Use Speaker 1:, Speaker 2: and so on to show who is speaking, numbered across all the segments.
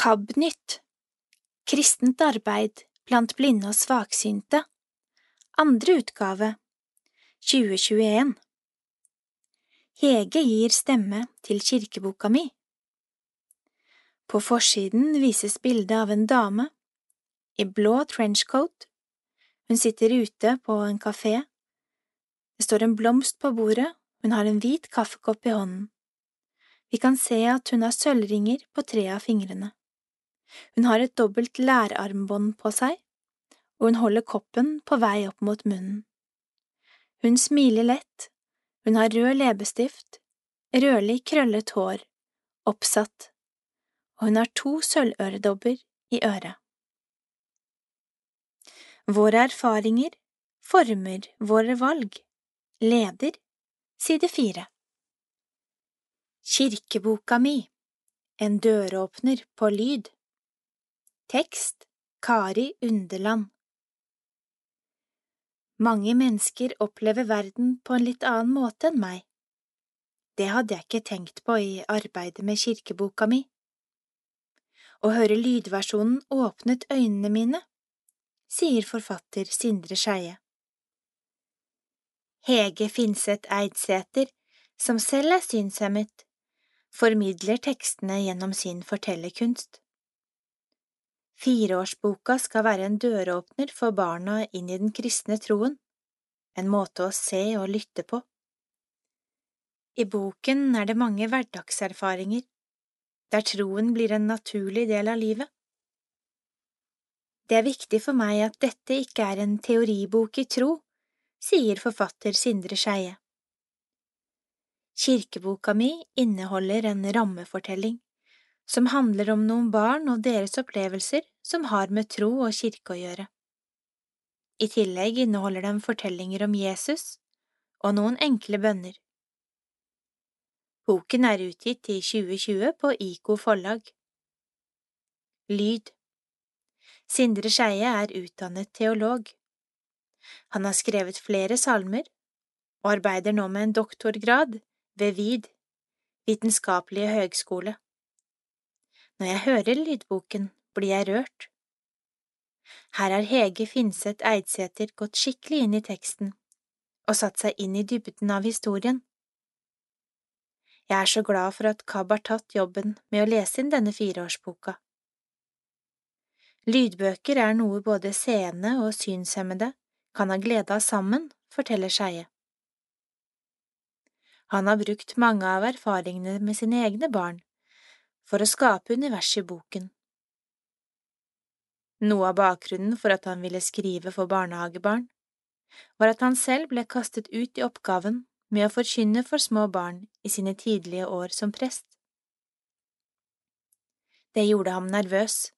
Speaker 1: KAB-nytt Kristent arbeid blant blinde og svaksynte Andre utgave 2021 Hege gir stemme til kirkeboka mi På forsiden vises bilde av en dame i blå trenchcoat. Hun sitter ute på en kafé. Det står en blomst på bordet, hun har en hvit kaffekopp i hånden. Vi kan se at hun har sølvringer på tre av fingrene. Hun har et dobbelt lærarmbånd på seg, og hun holder koppen på vei opp mot munnen. Hun smiler lett, hun har rød leppestift, rødlig krøllet hår, oppsatt, og hun har to sølvøredobber i øret. Våre erfaringer former våre valg. Leder, side fire. Kirkeboka mi, en døråpner på lyd. Tekst Kari Underland Mange mennesker opplever verden på en litt annen måte enn meg. Det hadde jeg ikke tenkt på i arbeidet med kirkeboka mi. Å høre lydversjonen åpnet øynene mine, sier forfatter Sindre Skeie. Hege Finseth Eidsæter, som selv er synshemmet, formidler tekstene gjennom sin fortellerkunst. Fireårsboka skal være en døråpner for barna inn i den kristne troen, en måte å se og lytte på. I boken er det mange hverdagserfaringer, der troen blir en naturlig del av livet. Det er viktig for meg at dette ikke er en teoribok i tro, sier forfatter Sindre Skeie. Kirkeboka mi inneholder en rammefortelling som handler om noen barn og deres opplevelser som har med tro og kirke å gjøre. I tillegg inneholder den fortellinger om Jesus og noen enkle bønner. Boken er utgitt i 2020 på IKO forlag. Lyd Sindre Skeie er utdannet teolog. Han har skrevet flere salmer og arbeider nå med en doktorgrad ved VID, Vitenskapelige høgskole. Når jeg hører lydboken, blir jeg rørt. Her har Hege Finseth Eidsæter gått skikkelig inn i teksten og satt seg inn i dybden av historien. Jeg er så glad for at KAB har tatt jobben med å lese inn denne fireårsboka. Lydbøker er noe både seende og synshemmede kan ha glede av sammen, forteller Skeie. Han har brukt mange av erfaringene med sine egne barn for å skape universet i boken. Noe av bakgrunnen for at han ville skrive for barnehagebarn, var at han selv ble kastet ut i oppgaven med å forkynne for små barn i sine tidlige år som prest. Det gjorde ham nervøs,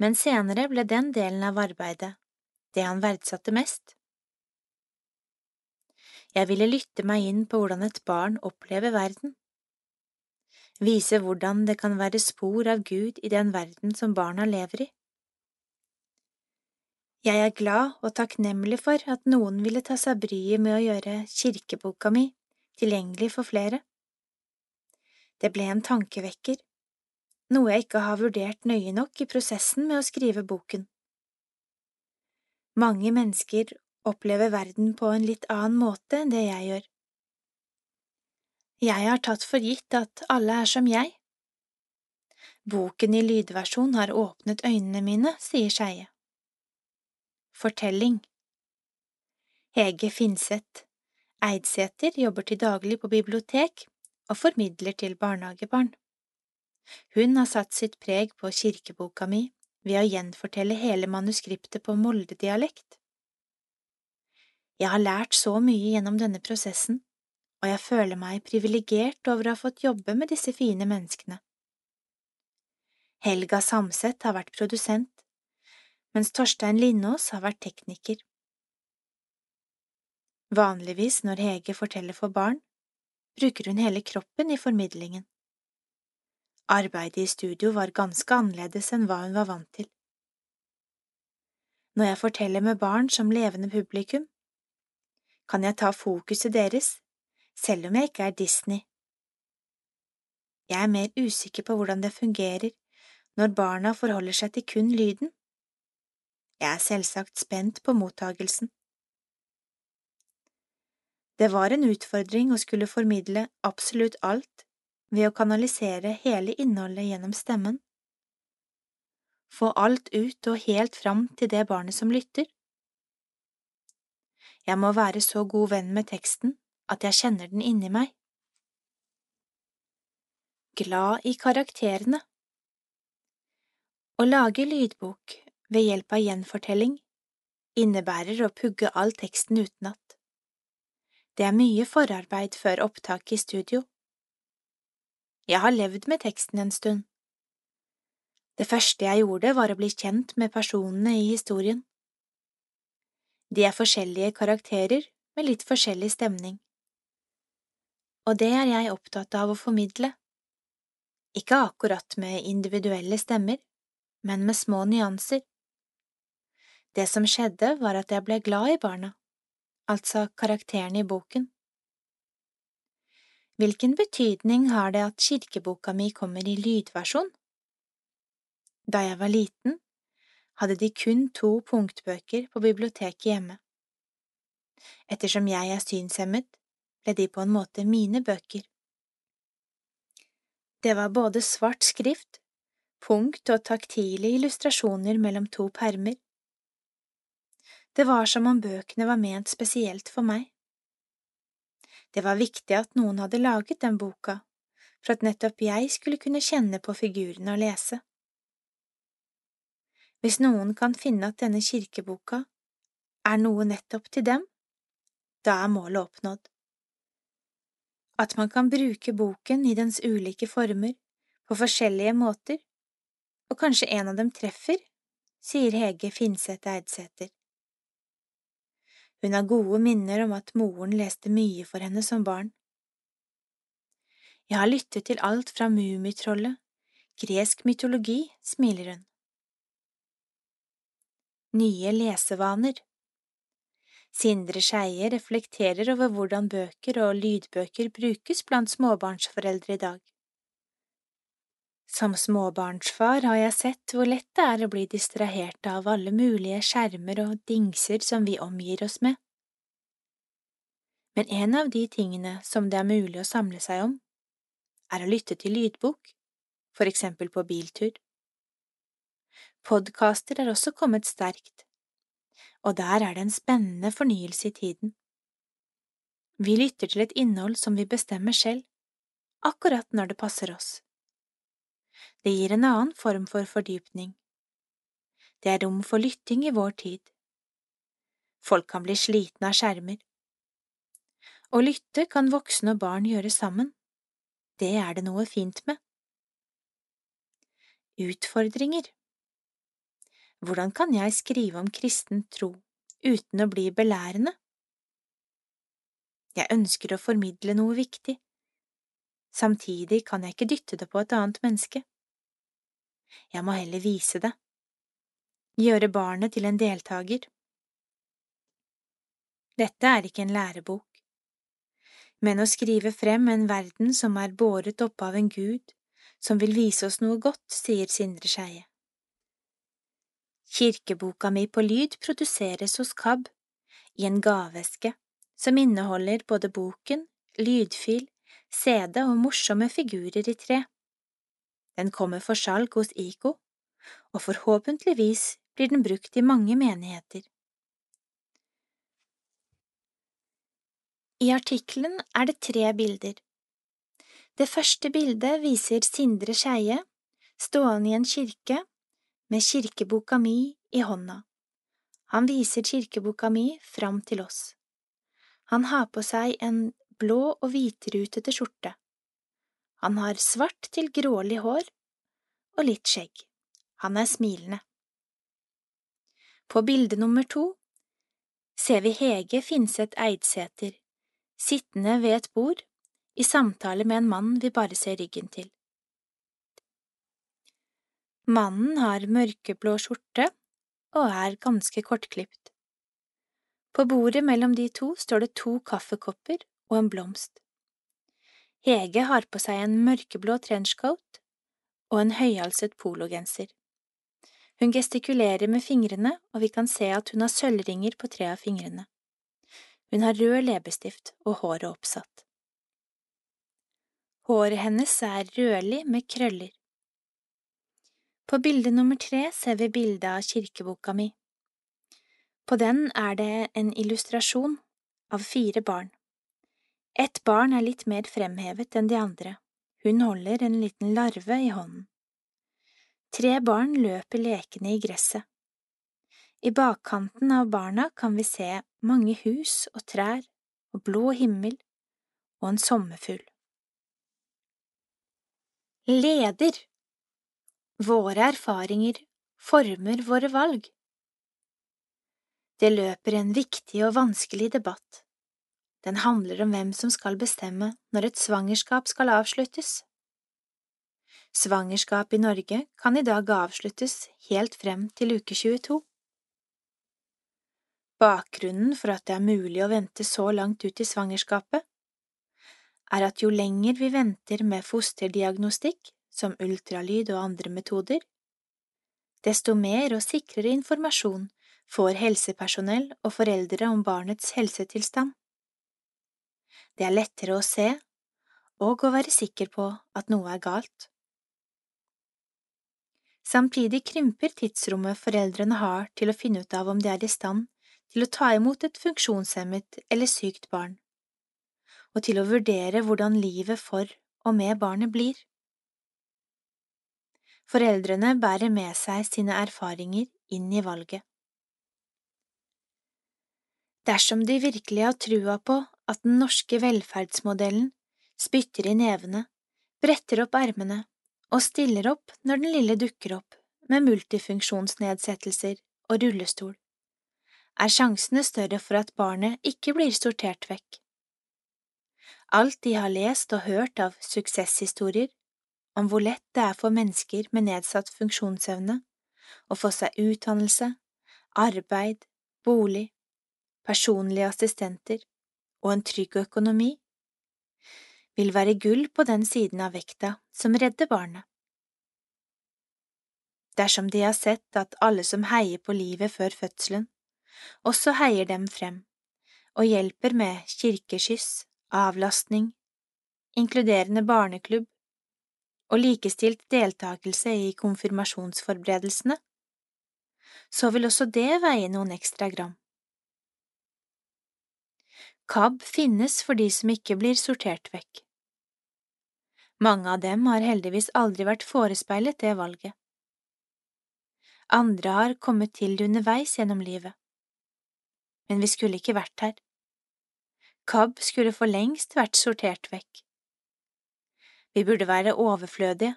Speaker 1: men senere ble den delen av arbeidet det han verdsatte mest. Jeg ville lytte meg inn på hvordan et barn opplever verden vise hvordan det kan være spor av Gud i den verden som barna lever i. Jeg er glad og takknemlig for at noen ville ta seg bryet med å gjøre kirkeboka mi tilgjengelig for flere. Det ble en tankevekker, noe jeg ikke har vurdert nøye nok i prosessen med å skrive boken. Mange mennesker opplever verden på en litt annen måte enn det jeg gjør. Jeg har tatt for gitt at alle er som jeg. Boken i lydversjon har åpnet øynene mine, sier Skeie. Fortelling Hege Finseth Eidsæter jobber til daglig på bibliotek og formidler til barnehagebarn. Hun har satt sitt preg på kirkeboka mi ved å gjenfortelle hele manuskriptet på Molde-dialekt. Jeg har lært så mye gjennom denne prosessen og jeg føler meg privilegert over å ha fått jobbe med disse fine menneskene. Helga Samset har vært produsent, mens Torstein Lindås har vært tekniker. Vanligvis når Hege forteller for barn, bruker hun hele kroppen i formidlingen. Arbeidet i studio var ganske annerledes enn hva hun var vant til. Når jeg forteller med barn som levende publikum, kan jeg ta fokuset deres selv om jeg ikke er Disney. Jeg er mer usikker på hvordan det fungerer når barna forholder seg til kun lyden. Jeg er selvsagt spent på mottagelsen. Det var en utfordring å skulle formidle absolutt alt ved å kanalisere hele innholdet gjennom stemmen. Få alt ut og helt fram til det barnet som lytter. Jeg må være så god venn med teksten at jeg kjenner den inni meg. Glad i karakterene Å lage lydbok ved hjelp av gjenfortelling innebærer å pugge all teksten utenat. Det er mye forarbeid før opptak i studio. Jeg har levd med teksten en stund. Det første jeg gjorde var å bli kjent med personene i historien. De er forskjellige karakterer med litt forskjellig stemning. Og det er jeg opptatt av å formidle, ikke akkurat med individuelle stemmer, men med små nyanser. Det som skjedde, var at jeg ble glad i barna, altså karakterene i boken. Hvilken betydning har det at kirkeboka mi kommer i lydversjon? Da jeg var liten, hadde de kun to punktbøker på biblioteket hjemme. Ettersom jeg er synshemmet, ble de på en måte mine bøker. Det var både svart skrift, punkt og taktile illustrasjoner mellom to permer. Det var som om bøkene var ment spesielt for meg. Det var viktig at noen hadde laget den boka, for at nettopp jeg skulle kunne kjenne på figurene og lese. Hvis noen kan finne at denne kirkeboka er noe nettopp til dem, da er målet oppnådd. At man kan bruke boken i dens ulike former, på forskjellige måter, og kanskje en av dem treffer, sier Hege Finseth Eidsæter. Hun har gode minner om at moren leste mye for henne som barn. Jeg har lyttet til alt fra Mummitrollet, gresk mytologi, smiler hun. Nye lesevaner Sindre Skeie reflekterer over hvordan bøker og lydbøker brukes blant småbarnsforeldre i dag. Som småbarnsfar har jeg sett hvor lett det er å bli distrahert av alle mulige skjermer og dingser som vi omgir oss med. Men en av de tingene som det er mulig å samle seg om, er å lytte til lydbok, for eksempel på biltur. Podkaster er også kommet sterkt, og der er det en spennende fornyelse i tiden. Vi lytter til et innhold som vi bestemmer selv, akkurat når det passer oss. Det gir en annen form for fordypning. Det er rom for lytting i vår tid. Folk kan bli slitne av skjermer. Å lytte kan voksne og barn gjøre sammen. Det er det noe fint med. Utfordringer hvordan kan jeg skrive om kristen tro uten å bli belærende? Jeg ønsker å formidle noe viktig. Samtidig kan jeg ikke dytte det på et annet menneske. Jeg må heller vise det. Gjøre barnet til en deltaker. Dette er ikke en lærebok, men å skrive frem en verden som er båret oppe av en gud som vil vise oss noe godt, sier Sindre Skeie. Kirkeboka mi på lyd produseres hos KAB i en gaveeske som inneholder både boken, lydfil, CD og morsomme figurer i tre. Den kommer for salg hos IKO, og forhåpentligvis blir den brukt i mange menigheter. I artikkelen er det tre bilder. Det første bildet viser Sindre Skeie stående i en kirke med kirkeboka mi i hånda. Han viser kirkeboka mi fram til oss. Han har på seg en blå og hvitrutete skjorte. Han har svart til grålig hår og litt skjegg. Han er smilende. På bilde nummer to ser vi Hege Finseth Eidsæter sittende ved et bord i samtale med en mann vi bare ser ryggen til. Mannen har mørkeblå skjorte og er ganske kortklipt. På bordet mellom de to står det to kaffekopper og en blomst. Hege har på seg en mørkeblå trenchcoat og en høyhalset pologenser. Hun gestikulerer med fingrene, og vi kan se at hun har sølvringer på tre av fingrene. Hun har rød leppestift og håret oppsatt. Håret hennes er rødlig med krøller. På bilde nummer tre ser vi bildet av kirkeboka mi. På den er det en illustrasjon av fire barn. Ett barn er litt mer fremhevet enn de andre, hun holder en liten larve i hånden. Tre barn løper lekende i gresset. I bakkanten av barna kan vi se mange hus og trær og blå himmel og en sommerfugl. Leder Våre erfaringer former våre valg. Det løper en viktig og vanskelig debatt. Den handler om hvem som skal bestemme når et svangerskap skal avsluttes. Svangerskap i Norge kan i dag avsluttes helt frem til uke 22. Bakgrunnen for at det er mulig å vente så langt ut i svangerskapet, er at jo lenger vi venter med fosterdiagnostikk, som ultralyd og andre metoder, desto mer og sikrere informasjon får helsepersonell og foreldre om barnets helsetilstand. Det er lettere å se og å være sikker på at noe er galt. Samtidig krymper tidsrommet foreldrene har til å finne ut av om de er i stand til å ta imot et funksjonshemmet eller sykt barn, og til å vurdere hvordan livet for og med barnet blir. Foreldrene bærer med seg sine erfaringer inn i valget. Dersom de virkelig har trua på at den norske velferdsmodellen spytter i nevene, bretter opp ermene og stiller opp når den lille dukker opp med multifunksjonsnedsettelser og rullestol, er sjansene større for at barnet ikke blir sortert vekk. Alt de har lest og hørt av suksesshistorier om hvor lett det er for mennesker med nedsatt funksjonsevne å få seg utdannelse, arbeid, bolig, personlige assistenter og en trygg økonomi, vil være gull på den siden av vekta som redder barnet. Dersom de har sett at alle som heier på livet før fødselen, også heier dem frem og hjelper med kirkeskyss, avlastning, inkluderende barneklubb og likestilt deltakelse i konfirmasjonsforberedelsene, så vil også det veie noen ekstra gram. KAB finnes for de som ikke blir sortert vekk. Mange av dem har heldigvis aldri vært forespeilet det valget. Andre har kommet til det underveis gjennom livet. Men vi skulle ikke vært her. KAB skulle for lengst vært sortert vekk. Vi burde være overflødige.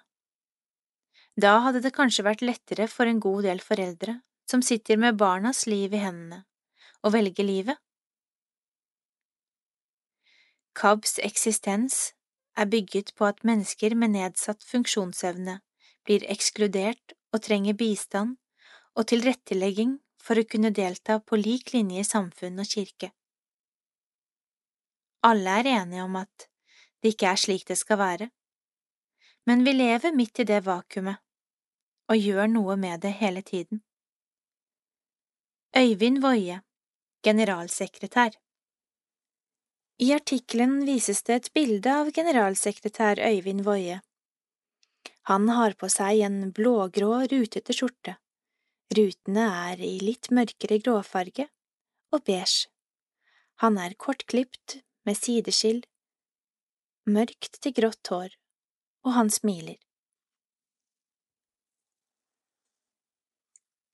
Speaker 1: Da hadde det kanskje vært lettere for en god del foreldre som sitter med barnas liv i hendene, å velge livet. KABs eksistens er bygget på at mennesker med nedsatt funksjonsevne blir ekskludert og trenger bistand og tilrettelegging for å kunne delta på lik linje i samfunn og kirke. Alle er enige om at det ikke er slik det skal være, men vi lever midt i det vakuumet og gjør noe med det hele tiden. Øyvind Woie, generalsekretær i artikkelen vises det et bilde av generalsekretær Øyvind Woie. Han har på seg en blågrå, rutete skjorte. Rutene er i litt mørkere gråfarge og beige. Han er kortklipt med sideskill, mørkt til grått hår, og han smiler.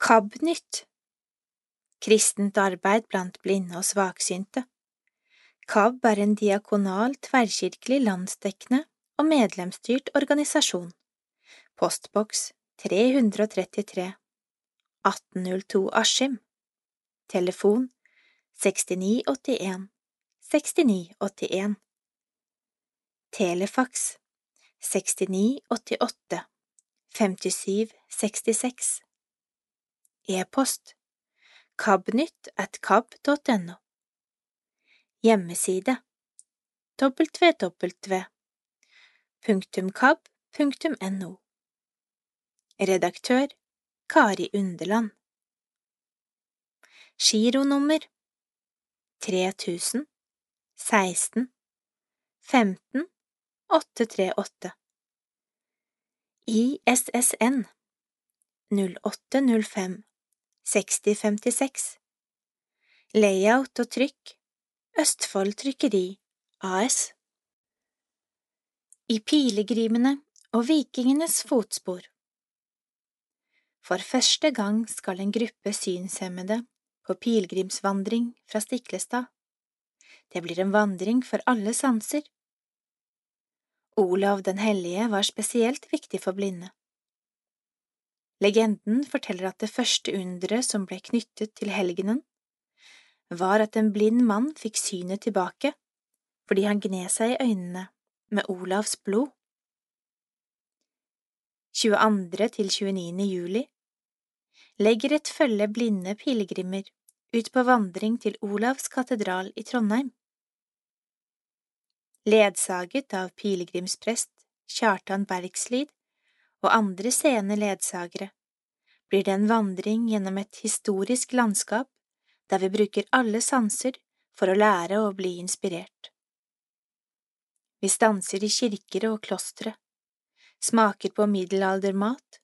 Speaker 1: KAB-nytt Kristent arbeid blant blinde og svaksynte. KAB er en diakonal, tverrkirkelig, landsdekkende og medlemsstyrt organisasjon. Postboks 333 1802 Askim. Telefon 6981 6981 Telefaks 6988 5766 E-post kabnytt at kab.no Hjemmeside www.kab.no Redaktør Kari Underland. Gironummer 3000 16 15 838 ISSN 0805 6056 Layout og trykk Østfold Trykkeri AS I pilegrimene og vikingenes fotspor For første gang skal en gruppe synshemmede på pilegrimsvandring fra Stiklestad. Det blir en vandring for alle sanser. Olav den hellige var spesielt viktig for blinde. Legenden forteller at det første underet som ble knyttet til helgenen, var at en blind mann fikk synet tilbake fordi han gned seg i øynene med Olavs blod. 22. til 29. juli legger et følge blinde pilegrimer ut på vandring til Olavs katedral i Trondheim. Ledsaget av pilegrimsprest Kjartan Bergslid og andre seende ledsagere blir det en vandring gjennom et historisk landskap der vi bruker alle sanser for å lære og bli inspirert. Vi stanser i kirker og klostre, smaker på middelaldermat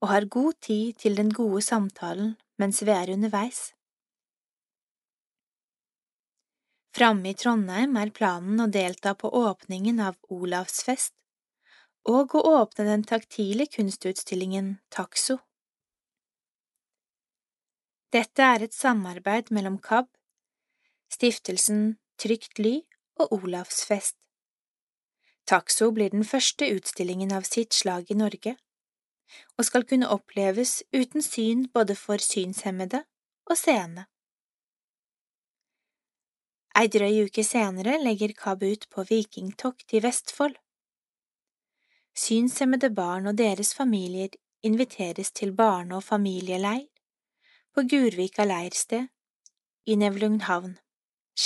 Speaker 1: og har god tid til den gode samtalen mens vi er underveis. Framme i Trondheim er planen å delta på åpningen av Olavsfest og å åpne den taktile kunstutstillingen Taxo. Dette er et samarbeid mellom KAB, stiftelsen Trygt Ly og Olavsfest. Taxo blir den første utstillingen av sitt slag i Norge, og skal kunne oppleves uten syn både for synshemmede og seende. Ei drøy uke senere legger KAB ut på vikingtokt i Vestfold. Synshemmede barn og deres familier inviteres til barne- og familieleir på Gurvika leirsted i Nevlunghavn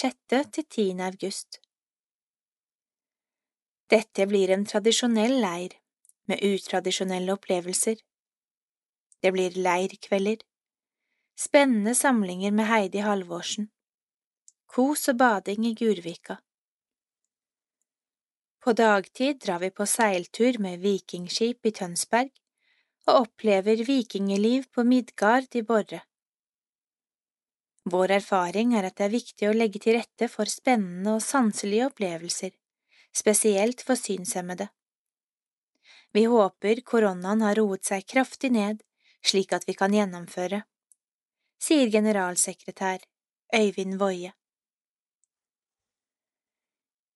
Speaker 1: 6. til 10. august. Dette blir en tradisjonell leir med utradisjonelle opplevelser. Det blir leirkvelder, spennende samlinger med Heidi Halvorsen kos og bading i Gurvika. På dagtid drar vi på seiltur med vikingskip i Tønsberg og opplever vikingeliv på Midgard i Borre. Vår erfaring er at det er viktig å legge til rette for spennende og sanselige opplevelser, spesielt for synshemmede. Vi håper koronaen har roet seg kraftig ned slik at vi kan gjennomføre, sier generalsekretær Øyvind Woie.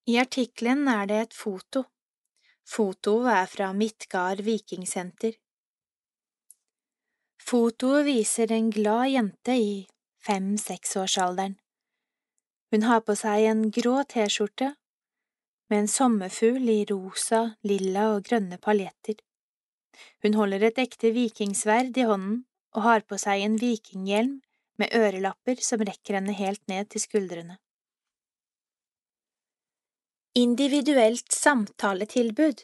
Speaker 1: I artikkelen er det et foto. Fotoet er fra Midtgard vikingsenter. Fotoet viser en glad jente i fem–seksårsalderen. Hun har på seg en grå T-skjorte med en sommerfugl i rosa, lilla og grønne paljetter. Hun holder et ekte vikingsverd i hånden og har på seg en vikinghjelm med ørelapper som rekker henne helt ned til skuldrene. Individuelt samtaletilbud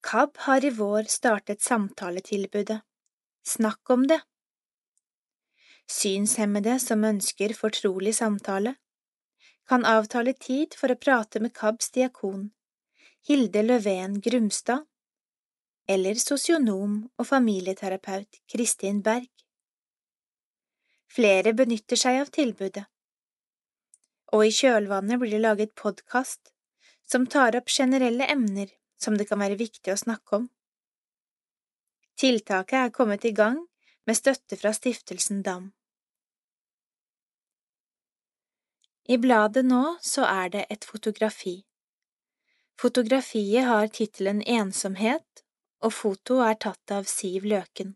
Speaker 1: KAB har i vår startet samtaletilbudet Snakk om det. Synshemmede som ønsker fortrolig samtale, kan avtale tid for å prate med KABs diakon, Hilde Løven Grumstad, eller sosionom og familieterapeut Kristin Berg. Flere benytter seg av tilbudet og i kjølvannet blir det laget podkast som tar opp generelle emner som det kan være viktig å snakke om. Tiltaket er kommet i gang med støtte fra stiftelsen DAM. I bladet nå så er det et fotografi. Fotografiet har tittelen Ensomhet, og fotoet er tatt av Siv Løken.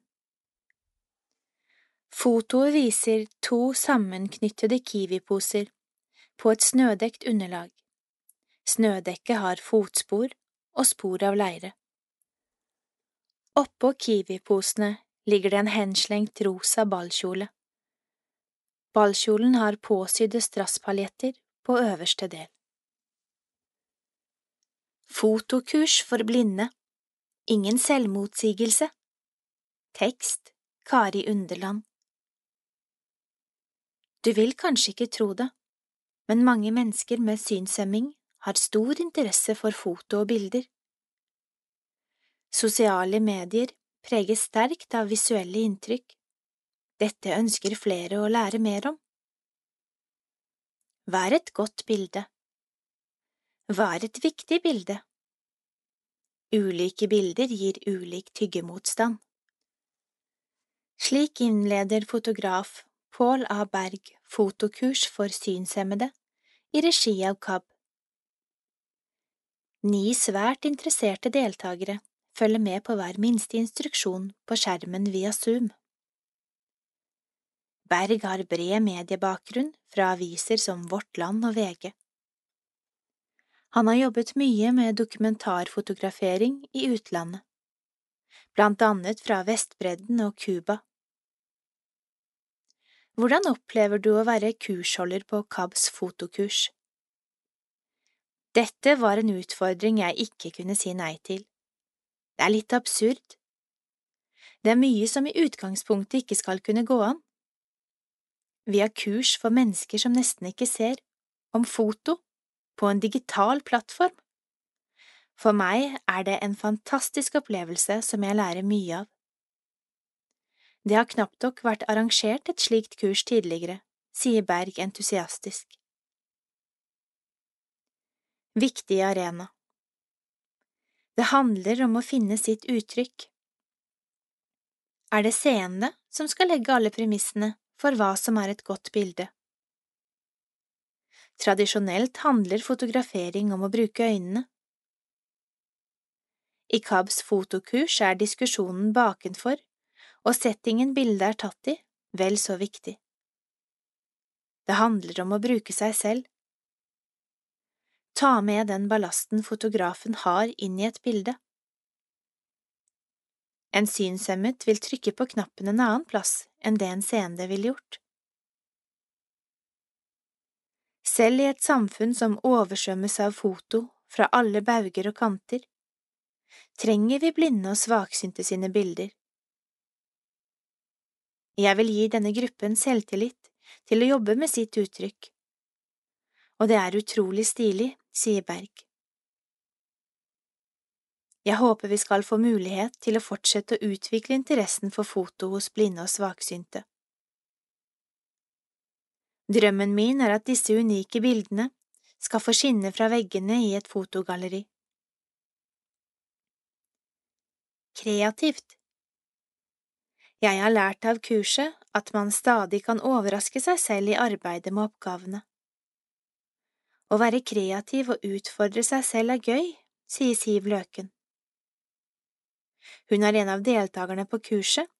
Speaker 1: Fotoet viser to sammenknyttede Kiwi-poser på et snødekt underlag. Snødekket har fotspor og spor av leire. Oppå Kiwi-posene ligger det en henslengt rosa ballkjole. Ballkjolen har påsydde strasspaljetter på øverste del. Fotokurs for blinde Ingen selvmotsigelse. Tekst Kari Underland Du vil kanskje ikke tro det, men mange mennesker med synshemming har stor interesse for foto og bilder. Sosiale medier preges sterkt av visuelle inntrykk. Dette ønsker flere å lære mer om. Hva er et godt bilde? Hva er et viktig bilde? Ulike bilder gir ulik tyggemotstand. Slik innleder fotograf Pål A. Berg fotokurs for synshemmede i regi av KAB. Ni svært interesserte deltakere følger med på hver minste instruksjon på skjermen via Zoom. Berg har bred mediebakgrunn fra aviser som Vårt Land og VG. Han har jobbet mye med dokumentarfotografering i utlandet, blant annet fra Vestbredden og Cuba. Hvordan opplever du å være kursholder på KABs fotokurs? Dette var en utfordring jeg ikke kunne si nei til. Det er litt absurd. Det er mye som i utgangspunktet ikke skal kunne gå an. Vi har kurs for mennesker som nesten ikke ser, om foto på en digital plattform. For meg er det en fantastisk opplevelse som jeg lærer mye av. Det har knapt nok vært arrangert et slikt kurs tidligere, sier Berg entusiastisk. Viktig arena Det handler om å finne sitt uttrykk. Er det seende som skal legge alle premissene for hva som er et godt bilde? Tradisjonelt handler fotografering om å bruke øynene. I KABs fotokurs er diskusjonen bakenfor og settingen bildet er tatt i, vel så viktig. Det handler om å bruke seg selv. Ta med den ballasten fotografen har inn i et bilde. En synshemmet vil trykke på knappen en annen plass enn det en seende ville gjort. Selv i et samfunn som oversvømmes av foto fra alle bauger og kanter, trenger vi blinde og svaksynte sine bilder. Jeg vil gi denne gruppen selvtillit til å jobbe med sitt uttrykk, og det er utrolig stilig, sier Berg. Jeg håper vi skal få mulighet til å fortsette å utvikle interessen for foto hos blinde og svaksynte. Drømmen min er at disse unike bildene skal få skinne fra veggene i et fotogalleri. Kreativt Jeg har lært av kurset at man stadig kan overraske seg selv i arbeidet med oppgavene. Å være kreativ og utfordre seg selv er gøy, sier Siv Løken. Hun er en av deltakerne på kurset,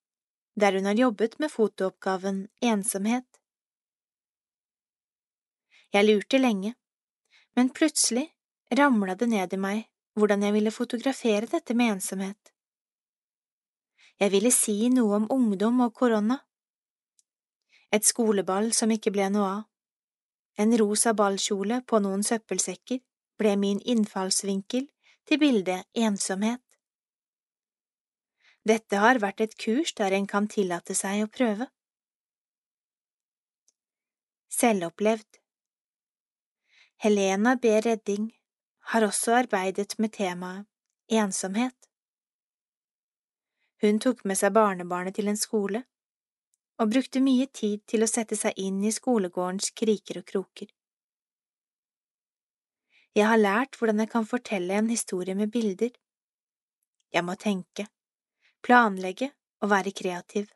Speaker 1: der hun har jobbet med fotooppgaven Ensomhet. Jeg lurte lenge, men plutselig ramla det ned i meg hvordan jeg ville fotografere dette med ensomhet. Jeg ville si noe om ungdom og korona. Et skoleball som ikke ble noe av. En rosa ballkjole på noen søppelsekker ble min innfallsvinkel til bildet ensomhet. Dette har vært et kurs der en kan tillate seg å prøve. Selvopplevd Helena B. Redding har også arbeidet med temaet ensomhet. Hun tok med seg barnebarnet til en skole og brukte mye tid til å sette seg inn i skolegårdens kriker og kroker. Jeg har lært hvordan jeg kan fortelle en historie med bilder. Jeg må tenke, planlegge og være kreativ.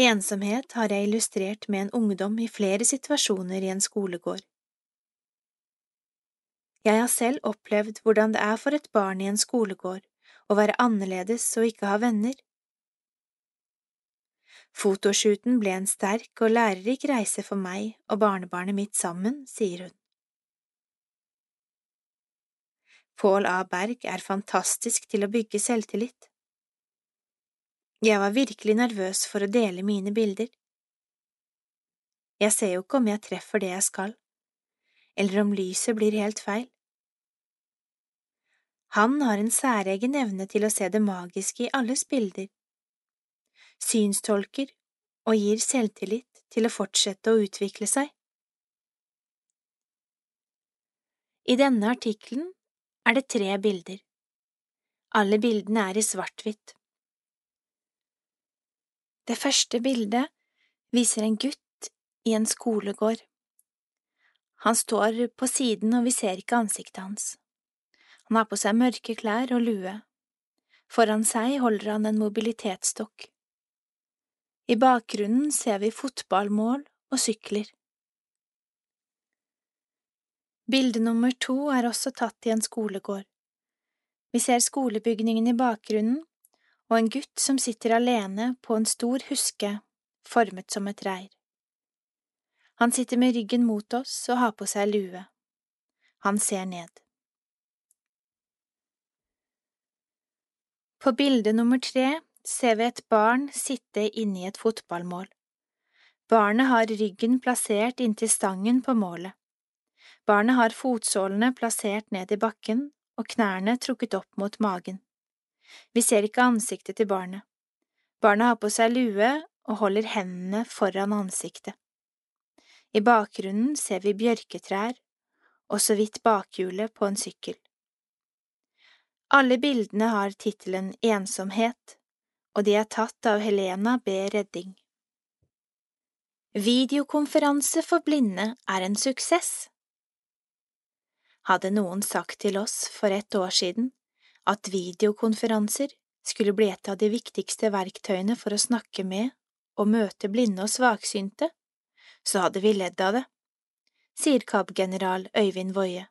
Speaker 1: Ensomhet har jeg illustrert med en ungdom i flere situasjoner i en skolegård. Jeg har selv opplevd hvordan det er for et barn i en skolegård å være annerledes og ikke ha venner. Fotoshooten ble en sterk og lærerik reise for meg og barnebarnet mitt sammen, sier hun. Pål A. Berg er fantastisk til å bygge selvtillit. Jeg var virkelig nervøs for å dele mine bilder. Jeg ser jo ikke om jeg treffer det jeg skal, eller om lyset blir helt feil. Han har en særegen evne til å se det magiske i alles bilder, synstolker og gir selvtillit til å fortsette å utvikle seg. I denne artikkelen er det tre bilder. Alle bildene er i svart-hvitt. Det første bildet viser en gutt i en skolegård. Han står på siden og vi ser ikke ansiktet hans. Han har på seg mørke klær og lue. Foran seg holder han en mobilitetsstokk. I bakgrunnen ser vi fotballmål og sykler. Bilde nummer to er også tatt i en skolegård. Vi ser skolebygningen i bakgrunnen og en gutt som sitter alene på en stor huske formet som et reir. Han sitter med ryggen mot oss og har på seg lue. Han ser ned. På bilde nummer tre ser vi et barn sitte inni et fotballmål. Barnet har ryggen plassert inntil stangen på målet. Barnet har fotsålene plassert ned i bakken og knærne trukket opp mot magen. Vi ser ikke ansiktet til barnet. Barnet har på seg lue og holder hendene foran ansiktet. I bakgrunnen ser vi bjørketrær og så vidt bakhjulet på en sykkel. Alle bildene har tittelen Ensomhet, og de er tatt av Helena B. Redding. Videokonferanse for blinde er en suksess. Hadde noen sagt til oss for ett år siden at videokonferanser skulle bli et av de viktigste verktøyene for å snakke med og møte blinde og svaksynte, så hadde vi ledd av det, sier KAB-general Øyvind Woie.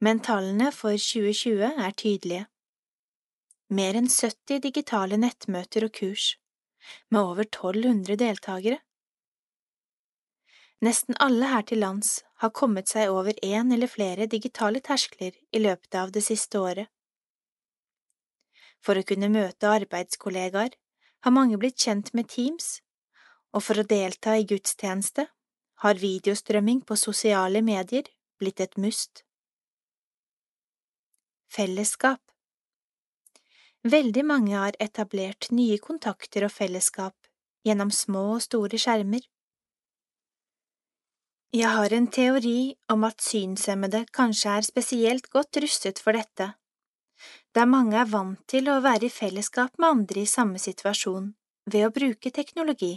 Speaker 1: Men tallene for 2020 er tydelige. Mer enn 70 digitale nettmøter og kurs, med over 1200 deltakere. Nesten alle her til lands har kommet seg over én eller flere digitale terskler i løpet av det siste året. For å kunne møte arbeidskollegaer har mange blitt kjent med Teams, og for å delta i gudstjeneste har videostrømming på sosiale medier blitt et must. Fellesskap Veldig mange har etablert nye kontakter og fellesskap gjennom små og store skjermer. Jeg har en teori om at synshemmede kanskje er spesielt godt rustet for dette, der mange er vant til å være i fellesskap med andre i samme situasjon ved å bruke teknologi.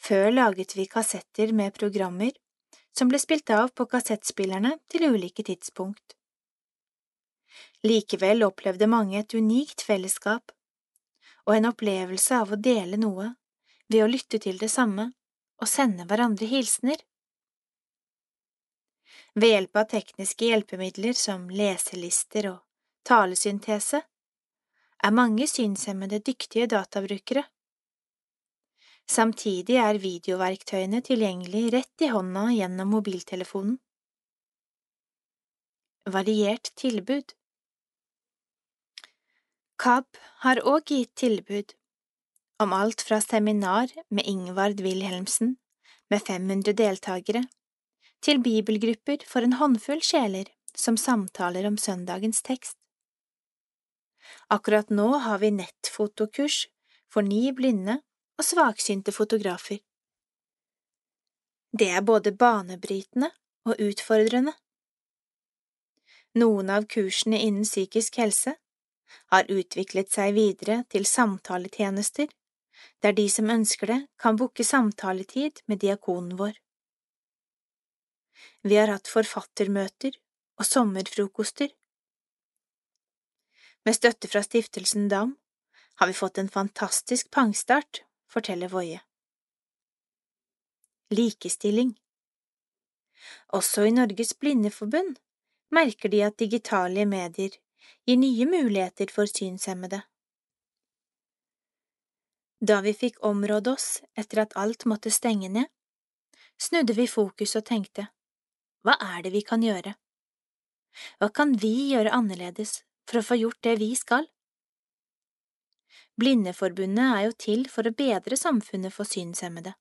Speaker 1: Før laget vi kassetter med programmer som ble spilt av på kassettspillerne til ulike tidspunkt. Likevel opplevde mange et unikt fellesskap og en opplevelse av å dele noe ved å lytte til det samme og sende hverandre hilsener. Ved hjelp av tekniske hjelpemidler som leselister og talesyntese er mange synshemmede dyktige databrukere. Samtidig er videoverktøyene tilgjengelig rett i hånda gjennom mobiltelefonen. Variert tilbud KAB har òg gitt tilbud om alt fra seminar med Ingvard Wilhelmsen, med 500 deltakere, til bibelgrupper for en håndfull sjeler som samtaler om søndagens tekst. Akkurat nå har vi nettfotokurs for ni blinde og svaksynte fotografer. Det er både banebrytende og utfordrende. Noen av kursene innen psykisk helse har utviklet seg videre til samtaletjenester der de som ønsker det, kan booke samtaletid med diakonen vår. Vi har hatt forfattermøter og sommerfrokoster. Med støtte fra Stiftelsen DAM har vi fått en fantastisk pangstart, forteller Voie. Likestilling Også i Norges Blindeforbund merker de at digitale medier gir nye muligheter for synshemmede. Da vi fikk område oss etter at alt måtte stenge ned, snudde vi fokus og tenkte, hva er det vi kan gjøre? Hva kan vi gjøre annerledes for å få gjort det vi skal? Blindeforbundet er jo til for å bedre samfunnet for synshemmede.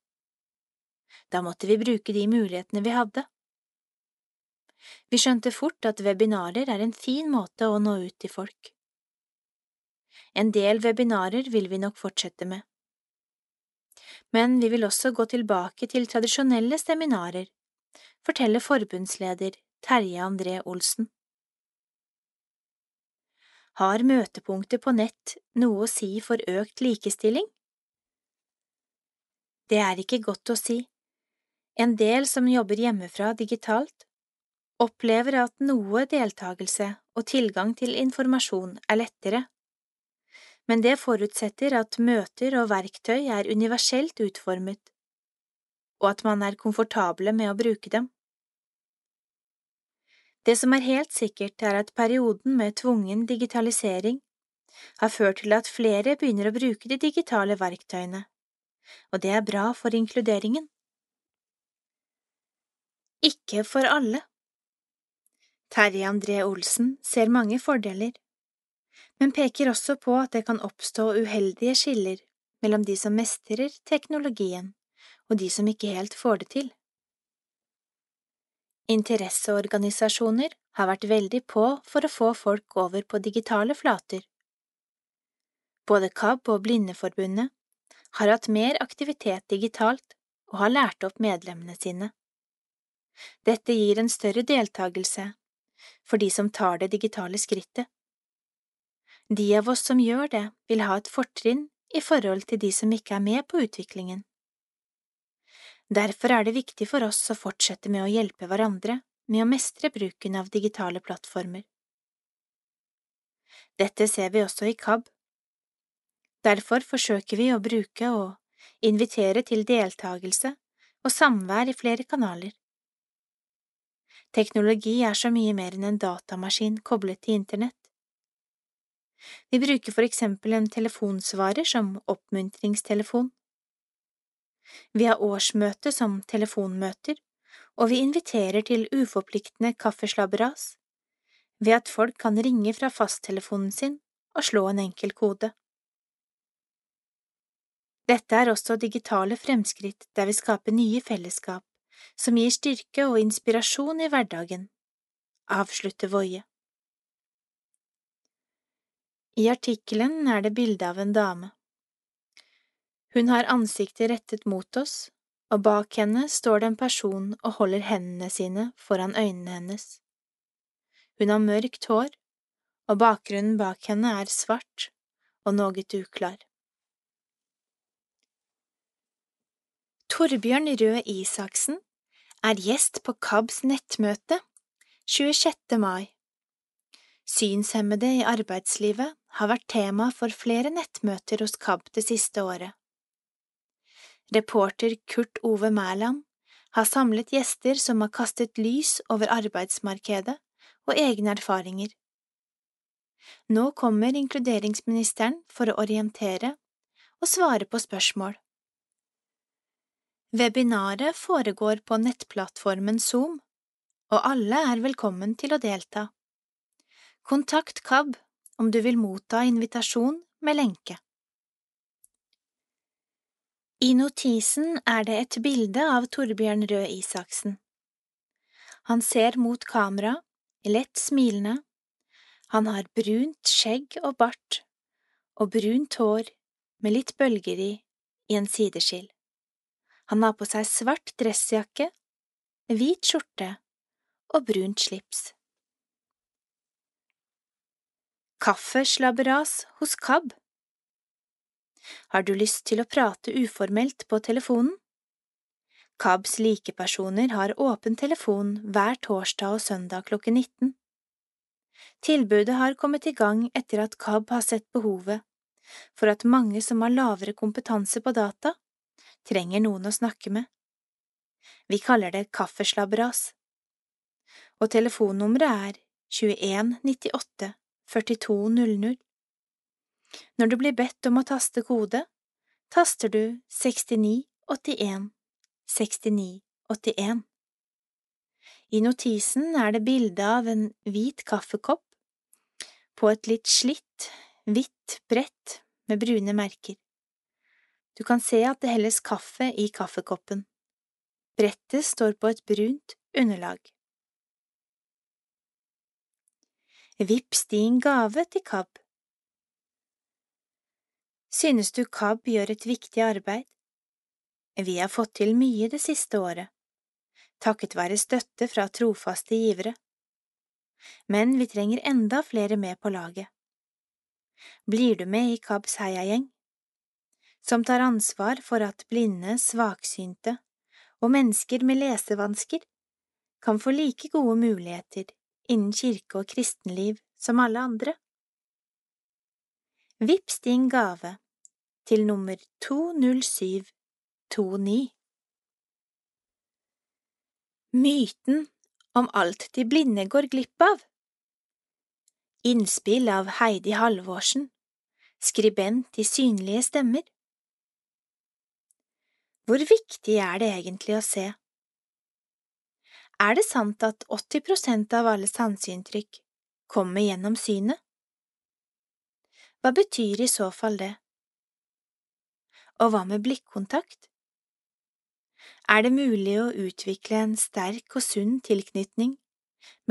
Speaker 1: Da måtte vi bruke de mulighetene vi hadde. Vi skjønte fort at webinarer er en fin måte å nå ut til folk. En del webinarer vil vi nok fortsette med. Men vi vil også gå tilbake til tradisjonelle seminarer, forteller forbundsleder Terje André Olsen. Har møtepunktet på nett noe å si for økt likestilling? Det er ikke godt å si. En del som jobber hjemmefra digitalt, opplever at noe deltakelse og tilgang til informasjon er lettere, men det forutsetter at møter og verktøy er universelt utformet, og at man er komfortable med å bruke dem. Det som er helt sikkert, er at perioden med tvungen digitalisering har ført til at flere begynner å bruke de digitale verktøyene, og det er bra for inkluderingen. Ikke for alle. Terje André Olsen ser mange fordeler, men peker også på at det kan oppstå uheldige skiller mellom de som mestrer teknologien og de som ikke helt får det til. Interesseorganisasjoner har vært veldig på for å få folk over på digitale flater. Både KAB og Blindeforbundet har hatt mer aktivitet digitalt og har lært opp medlemmene sine. Dette gir en større deltakelse for de som tar det digitale skrittet. De av oss som gjør det, vil ha et fortrinn i forhold til de som ikke er med på utviklingen. Derfor er det viktig for oss å fortsette med å hjelpe hverandre med å mestre bruken av digitale plattformer. Dette ser vi også i KAB. Derfor forsøker vi å bruke og invitere til deltakelse og samvær i flere kanaler. Teknologi er så mye mer enn en datamaskin koblet til internett. Vi bruker for eksempel en telefonsvarer som oppmuntringstelefon. Vi har årsmøte som telefonmøter, og vi inviterer til uforpliktende kaffeslabberas ved at folk kan ringe fra fasttelefonen sin og slå en enkel kode. Dette er også digitale fremskritt der vi skaper nye fellesskap som gir styrke og inspirasjon i hverdagen, avslutter Woie. I artikkelen er det bilde av en dame. Hun har ansiktet rettet mot oss, og bak henne står det en person og holder hendene sine foran øynene hennes. Hun har mørkt hår, og bakgrunnen bak henne er svart og noe uklar. Torbjørn Røe Isaksen er gjest på KABs nettmøte 26. mai. Synshemmede i arbeidslivet har vært tema for flere nettmøter hos KAB det siste året. Reporter Kurt Ove Mæland har samlet gjester som har kastet lys over arbeidsmarkedet og egne erfaringer. Nå kommer inkluderingsministeren for å orientere og svare på spørsmål. Webinaret foregår på nettplattformen Zoom, og alle er velkommen til å delta. Kontakt KAB om du vil motta invitasjon med lenke. I notisen er det et bilde av Torbjørn Røe Isaksen. Han ser mot kamera, lett smilende. Han har brunt skjegg og bart, og brunt hår med litt bølger i, i en sideskill. Han har på seg svart dressjakke, hvit skjorte og brunt slips. Kaffeslabberas hos KAB har du lyst til å prate uformelt på telefonen? KABs likepersoner har åpen telefon hver torsdag og søndag klokken 19. Tilbudet har kommet i gang etter at KAB har sett behovet for at mange som har lavere kompetanse på data, trenger noen å snakke med. Vi kaller det kaffeslabberas. Og telefonnummeret er 21 98 42 00. Når du blir bedt om å taste kode, taster du 6981 6981. I notisen er det bilde av en hvit kaffekopp på et litt slitt, hvitt brett med brune merker. Du kan se at det helles kaffe i kaffekoppen. Brettet står på et brunt underlag. Vips din gave til KAB. Synes du KAB gjør et viktig arbeid? Vi har fått til mye det siste året, takket være støtte fra trofaste givere. Men vi trenger enda flere med på laget. Blir du med i KABs heiagjeng, som tar ansvar for at blinde, svaksynte og mennesker med lesevansker kan få like gode muligheter innen kirke og kristenliv som alle andre? Vips din gave til nummer 20729 Myten om alt de blinde går glipp av. Innspill av Heidi Halvorsen Skribent i Synlige stemmer Hvor viktig er det egentlig å se? Er det sant at 80 prosent av alle sanseinntrykk kommer gjennom synet? Hva betyr i så fall det? Og hva med blikkontakt? Er det mulig å utvikle en sterk og sunn tilknytning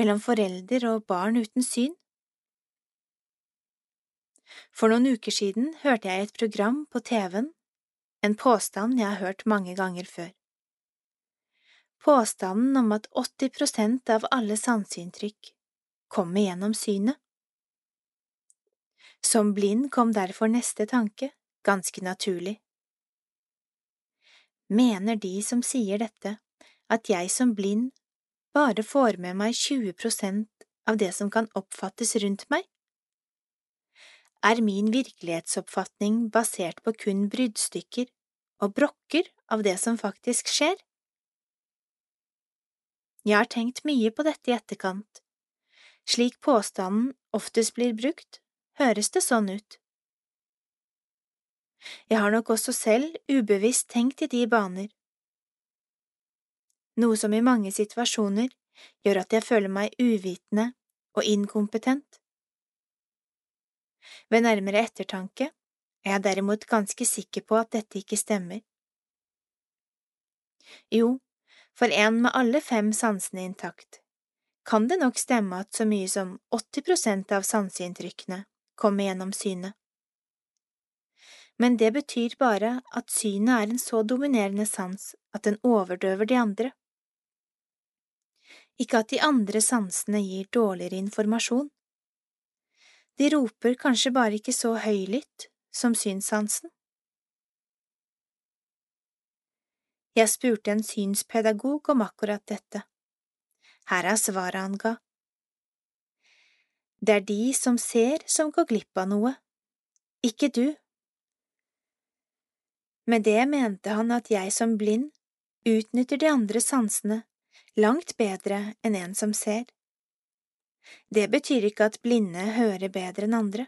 Speaker 1: mellom forelder og barn uten syn? For noen uker siden hørte jeg et program på TV-en, en påstand jeg har hørt mange ganger før. Påstanden om at 80 prosent av alle sanseinntrykk kommer gjennom synet. Som blind kom derfor neste tanke, ganske naturlig. Mener de som sier dette, at jeg som blind bare får med meg 20 prosent av det som kan oppfattes rundt meg? Er min virkelighetsoppfatning basert på kun bruddstykker og brokker av det som faktisk skjer? Jeg har tenkt mye på dette i etterkant. Slik påstanden oftest blir brukt, høres det sånn ut. Jeg har nok også selv ubevisst tenkt i de baner, noe som i mange situasjoner gjør at jeg føler meg uvitende og inkompetent. Ved nærmere ettertanke er jeg derimot ganske sikker på at dette ikke stemmer. Jo, for en med alle fem sansene intakt kan det nok stemme at så mye som 80 prosent av sanseinntrykkene kommer gjennom synet men det betyr bare at synet er en så dominerende sans at den overdøver de andre. Ikke at de andre sansene gir dårligere informasjon. De roper kanskje bare ikke så høylytt som synssansen. Jeg spurte en synspedagog om akkurat dette. Her er svaret han ga. Det er de som ser som går glipp av noe, ikke du. Med det mente han at jeg som blind utnytter de andre sansene langt bedre enn en som ser. Det betyr ikke at blinde hører bedre enn andre.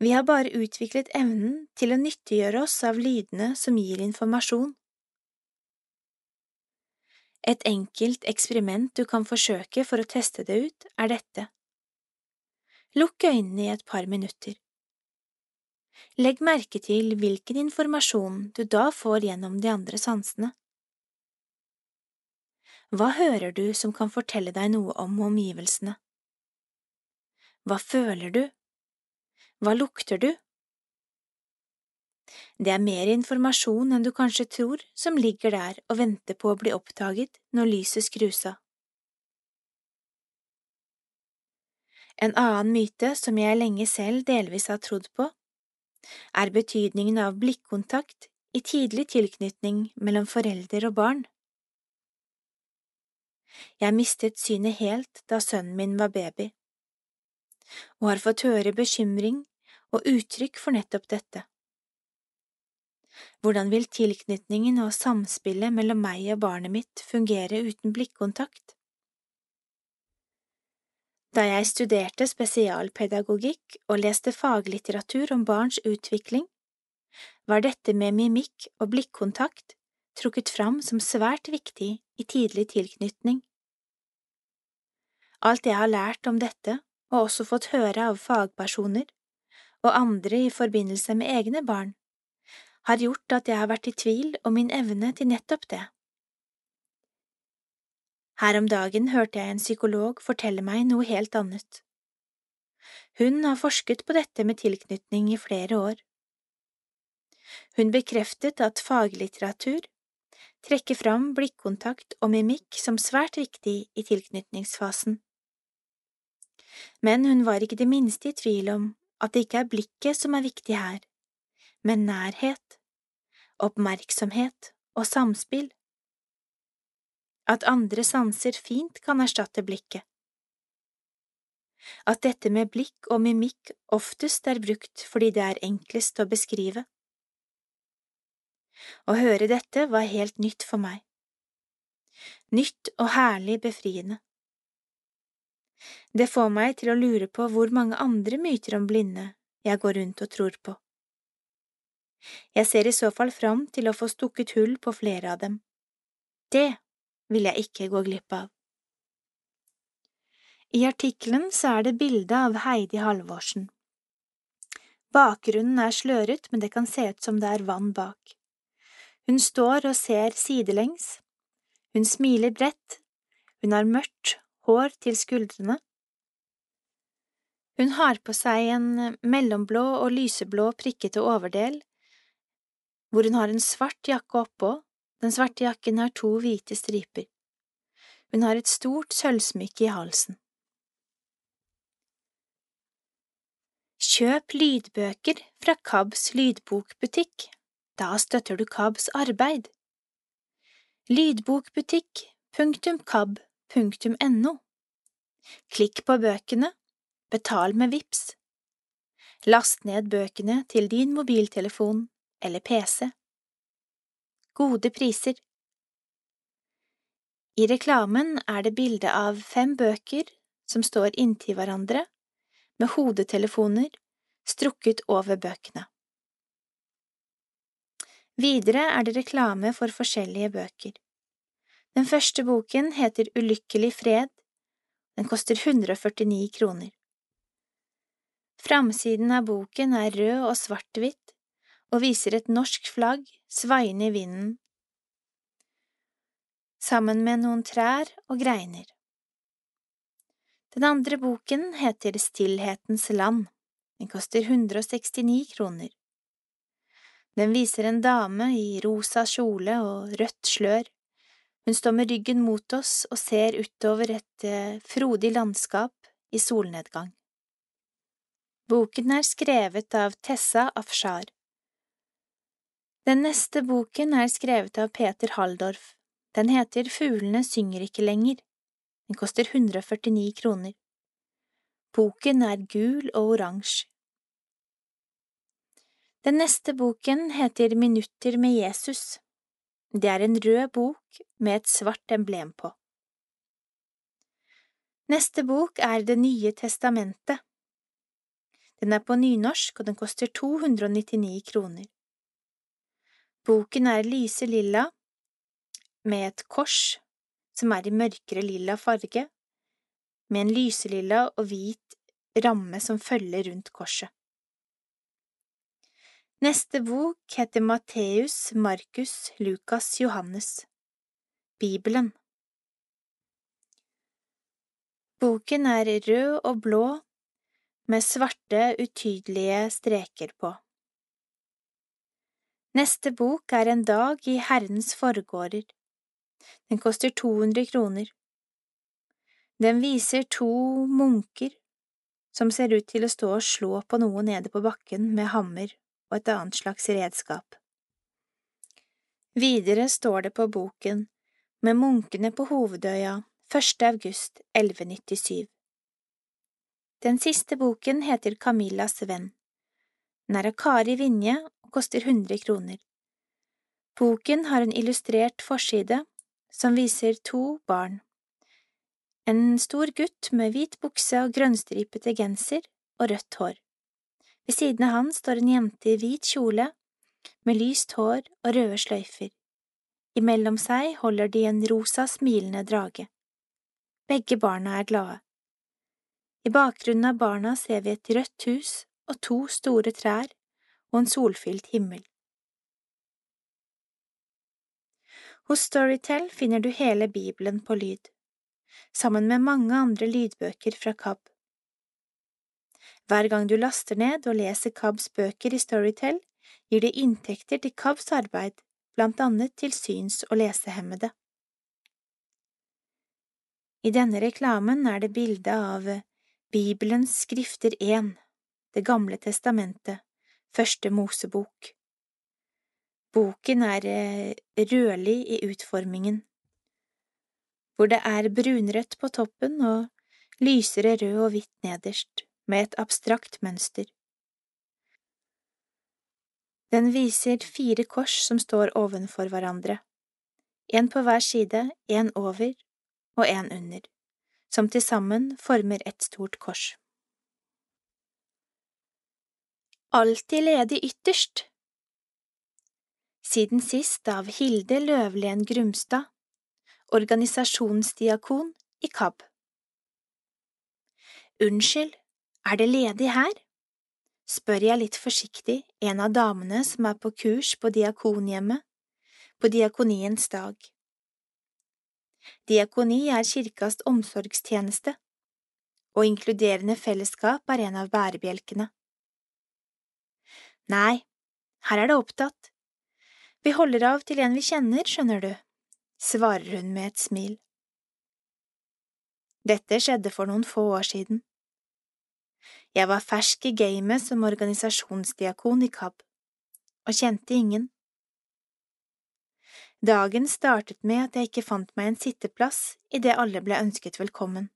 Speaker 1: Vi har bare utviklet evnen til å nyttiggjøre oss av lydene som gir informasjon. Et enkelt eksperiment du kan forsøke for å teste det ut, er dette. Lukk øynene i et par minutter. Legg merke til hvilken informasjon du da får gjennom de andre sansene. Hva hører du som kan fortelle deg noe om omgivelsene? Hva føler du? Hva lukter du? Det er mer informasjon enn du kanskje tror som ligger der og venter på å bli oppdaget når lyset skrus av. En annen myte som jeg lenge selv delvis har trodd på, er betydningen av blikkontakt i tidlig tilknytning mellom forelder og barn. Jeg mistet synet helt da sønnen min var baby, og har fått høre bekymring og uttrykk for nettopp dette. Hvordan vil tilknytningen og samspillet mellom meg og barnet mitt fungere uten blikkontakt? Da jeg studerte spesialpedagogikk og leste faglitteratur om barns utvikling, var dette med mimikk og blikkontakt trukket fram som svært viktig i tidlig tilknytning. Alt jeg har lært om dette, og også fått høre av fagpersoner og andre i forbindelse med egne barn, har gjort at jeg har vært i tvil om min evne til nettopp det. Her om dagen hørte jeg en psykolog fortelle meg noe helt annet. Hun har forsket på dette med tilknytning i flere år. Hun bekreftet at faglitteratur trekker fram blikkontakt og mimikk som svært viktig i tilknytningsfasen. Men hun var ikke det minste i tvil om at det ikke er blikket som er viktig her, men nærhet, oppmerksomhet og samspill. At andre sanser fint kan erstatte blikket. At dette med blikk og mimikk oftest er brukt fordi det er enklest å beskrive. Å høre dette var helt nytt for meg. Nytt og herlig befriende. Det får meg til å lure på hvor mange andre myter om blinde jeg går rundt og tror på. Jeg ser i så fall fram til å få stukket hull på flere av dem. Det vil jeg ikke gå glipp av. I artikkelen så er det bilde av Heidi Halvorsen. Bakgrunnen er sløret, men det kan se ut som det er vann bak. Hun står og ser sidelengs. Hun smiler bredt. Hun har mørkt hår til skuldrene. Hun har på seg en mellomblå og lyseblå prikkete overdel, hvor hun har en svart jakke oppå, den svarte jakken har to hvite striper. Hun har et stort sølvsmykke i halsen. Kjøp lydbøker fra KABs lydbokbutikk, da støtter du KABs arbeid. Lydbokbutikk.kab.no Klikk på bøkene, betal med VIPS. Last ned bøkene til din mobiltelefon eller PC. Gode priser. I reklamen er det bilde av fem bøker som står inntil hverandre, med hodetelefoner strukket over bøkene. Videre er det reklame for forskjellige bøker. Den første boken heter Ulykkelig fred. Den koster 149 kroner. Framsiden av boken er rød og svart-hvitt og viser et norsk flagg svaiende i vinden, sammen med noen trær og greiner. Den andre boken heter Stillhetens land. Den koster 169 kroner. Den viser en dame i rosa kjole og rødt slør hun står med ryggen mot oss og ser utover et eh, frodig landskap i solnedgang. Boken er skrevet av Tessa Afshar. Den neste boken er skrevet av Peter Halldorf. Den heter Fuglene synger ikke lenger. Den koster 149 kroner. Boken er gul og oransje. Den neste boken heter Minutter med Jesus. Det er en rød bok med et svart emblem på. Neste bok er Det nye testamentet. Den er på nynorsk, og den koster 299 kroner. Boken er lyse lilla, med et kors som er i mørkere lilla farge, med en lyselilla og hvit ramme som følger rundt korset. Neste bok heter Matteus, Markus, Lukas, Johannes. Bibelen. Boken er rød og blå med svarte, utydelige streker på. Neste bok er En dag i Herrens forgårder. Den koster 200 kroner. Den viser to munker som ser ut til å stå og slå på noe nede på bakken med hammer og et annet slags redskap. Videre står det på boken Med munkene på Hovedøya 1. august 1197. Den siste boken heter Camillas venn. Den er av Kari Vinje og koster 100 kroner. Boken har en illustrert forside som viser to barn. En stor gutt med hvit bukse og grønnstripete genser og rødt hår. Ved siden av han står en jente i hvit kjole med lyst hår og røde sløyfer. Imellom seg holder de en rosa, smilende drage. Begge barna er glade. I bakgrunnen av barna ser vi et rødt hus og to store trær og en solfylt himmel. Hos Storytel finner du hele Bibelen på lyd. sammen med mange andre lydbøker fra KAB. Hver gang du laster ned og leser KABs bøker i Storytel, gir det inntekter til KABs arbeid, blant annet til syns- og lesehemmede. I denne reklamen er det bilde av Bibelens skrifter 1, Det gamle testamentet, første Mosebok. Boken er eh, rødlig i utformingen, hvor det er brunrødt på toppen og lysere rød og hvitt nederst, med et abstrakt mønster. Den viser fire kors som står ovenfor hverandre, en på hver side, en over og en under, som til sammen former et stort kors. Alltid ledig ytterst Siden sist av Hilde Løvlen Grumstad, organisasjonsdiakon i KAB. Unnskyld, er det ledig her? spør jeg litt forsiktig en av damene som er på kurs på Diakonhjemmet, på Diakoniens dag. Diakoni er kirkas omsorgstjeneste, og inkluderende fellesskap er en av bærebjelkene. Nei, her er det opptatt. Vi holder av til en vi kjenner, skjønner du, svarer hun med et smil. Dette skjedde for noen få år siden. Jeg var fersk i gamet som organisasjonsdiakon i KAB, og kjente ingen. Dagen startet med at jeg ikke fant meg en sitteplass idet alle ble ønsket velkommen.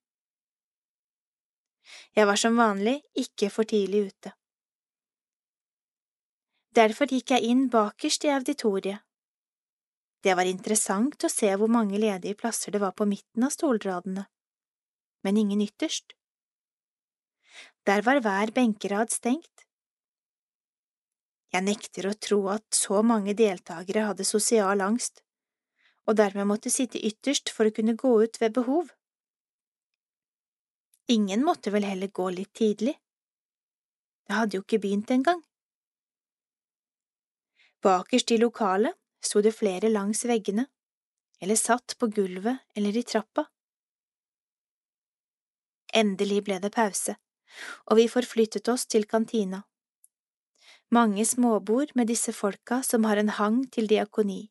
Speaker 1: Jeg var som vanlig ikke for tidlig ute. Derfor gikk jeg inn bakerst i auditoriet. Det var interessant å se hvor mange ledige plasser det var på midten av stolradene, men ingen ytterst. Der var hver benkerad stengt. Jeg nekter å tro at så mange deltakere hadde sosial angst, og dermed måtte sitte ytterst for å kunne gå ut ved behov. Ingen måtte vel heller gå litt tidlig. Det hadde jo ikke begynt engang. Bakerst i lokalet sto det flere langs veggene, eller satt på gulvet eller i trappa. Endelig ble det pause og vi forflyttet oss til kantina. Mange småbord med disse folka som har en hang til diakoni.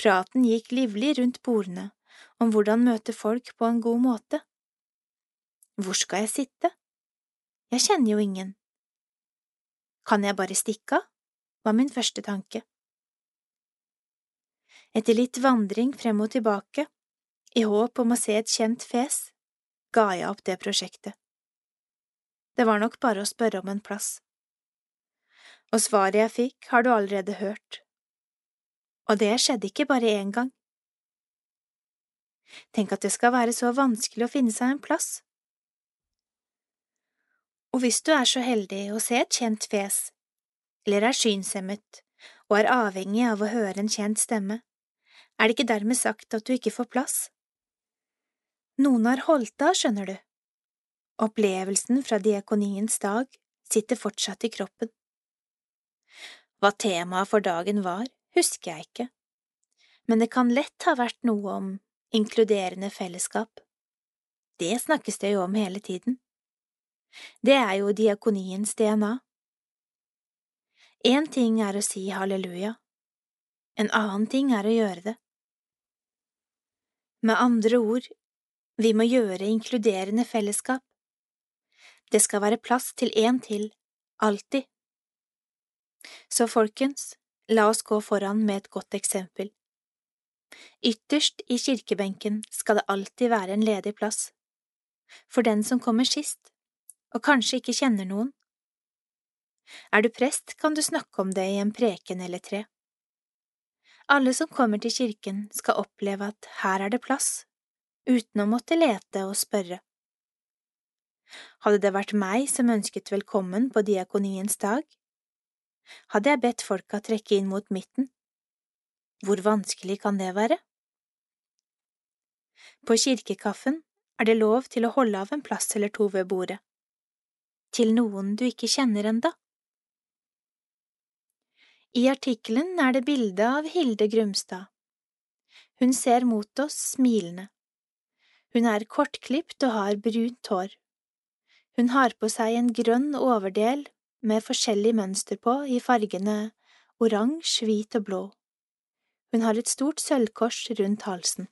Speaker 1: Praten gikk livlig rundt bordene om hvordan møte folk på en god måte. Hvor skal jeg sitte? Jeg kjenner jo ingen. Kan jeg bare stikke av? var min første tanke. Etter litt vandring frem og tilbake, i håp om å se et kjent fes, ga jeg opp det prosjektet. Det var nok bare å spørre om en plass. Og svaret jeg fikk, har du allerede hørt. Og det skjedde ikke bare én gang. Tenk at det skal være så vanskelig å finne seg en plass. Og hvis du er så heldig å se et kjent fjes, eller er synshemmet og er avhengig av å høre en kjent stemme, er det ikke dermed sagt at du ikke får plass. Noen har holdt av, skjønner du. Opplevelsen fra diakoniens dag sitter fortsatt i kroppen. Hva temaet for dagen var, husker jeg ikke, men det kan lett ha vært noe om inkluderende fellesskap. Det snakkes det jo om hele tiden. Det er jo diakoniens DNA. Én ting er å si halleluja, en annen ting er å gjøre det. Med andre ord vi må gjøre inkluderende fellesskap. Det skal være plass til én til, alltid. Så folkens, la oss gå foran med et godt eksempel. Ytterst i kirkebenken skal det alltid være en ledig plass, for den som kommer sist, og kanskje ikke kjenner noen. Er du prest, kan du snakke om det i en preken eller tre. Alle som kommer til kirken, skal oppleve at her er det plass, uten å måtte lete og spørre. Hadde det vært meg som ønsket velkommen på diakoniens dag, hadde jeg bedt folka trekke inn mot midten. Hvor vanskelig kan det være? På kirkekaffen er det lov til å holde av en plass eller to ved bordet. Til noen du ikke kjenner enda. I artikkelen er det bilde av Hilde Grumstad. Hun ser mot oss smilende Hun er kortklipt og har brunt hår. Hun har på seg en grønn overdel med forskjellig mønster på i fargene oransje, hvit og blå. Hun har et stort sølvkors rundt halsen.